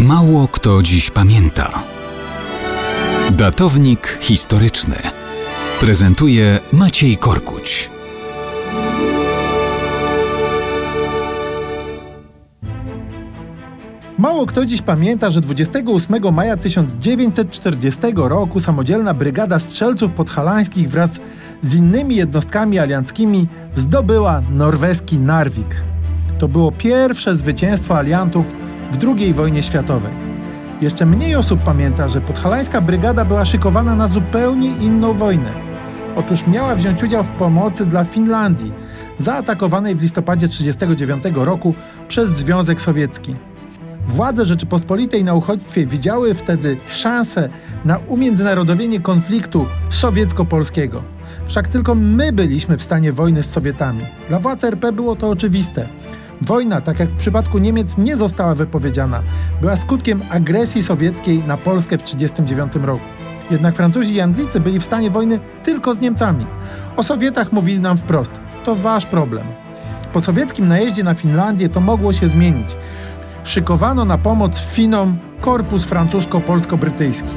Mało kto dziś pamięta. Datownik historyczny prezentuje Maciej Korkuć. Mało kto dziś pamięta, że 28 maja 1940 roku samodzielna brygada strzelców podhalańskich wraz z innymi jednostkami alianckimi zdobyła norweski Narvik. To było pierwsze zwycięstwo aliantów w II wojnie światowej. Jeszcze mniej osób pamięta, że podhalańska brygada była szykowana na zupełnie inną wojnę. Otóż miała wziąć udział w pomocy dla Finlandii, zaatakowanej w listopadzie 1939 roku przez Związek Sowiecki. Władze Rzeczypospolitej na uchodźstwie widziały wtedy szansę na umiędzynarodowienie konfliktu sowiecko-polskiego. Wszak tylko my byliśmy w stanie wojny z Sowietami. Dla władz RP było to oczywiste. Wojna, tak jak w przypadku Niemiec, nie została wypowiedziana. Była skutkiem agresji sowieckiej na Polskę w 1939 roku. Jednak Francuzi i Anglicy byli w stanie wojny tylko z Niemcami. O Sowietach mówili nam wprost: to wasz problem. Po sowieckim najeździe na Finlandię to mogło się zmienić. Szykowano na pomoc Finom korpus francusko-polsko-brytyjski.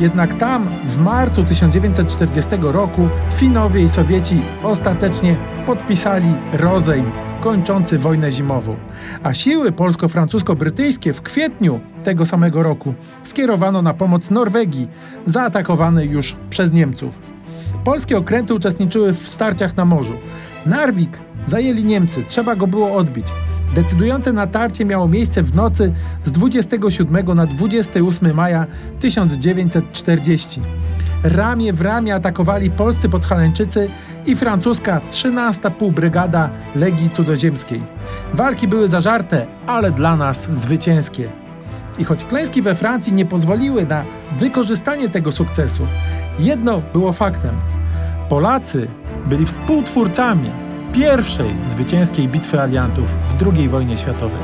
Jednak tam w marcu 1940 roku Finowie i Sowieci ostatecznie podpisali rozejm kończący wojnę zimową, a siły polsko-francusko-brytyjskie w kwietniu tego samego roku skierowano na pomoc Norwegii, zaatakowanej już przez Niemców. Polskie okręty uczestniczyły w starciach na morzu. Narvik zajęli Niemcy, trzeba go było odbić. Decydujące natarcie miało miejsce w nocy z 27 na 28 maja 1940. Ramię w ramię atakowali polscy podhalańczycy i francuska 13 półbrygada Legii Cudzoziemskiej. Walki były zażarte, ale dla nas zwycięskie. I choć klęski we Francji nie pozwoliły na wykorzystanie tego sukcesu, jedno było faktem. Polacy byli współtwórcami pierwszej zwycięskiej bitwy aliantów w II wojnie światowej.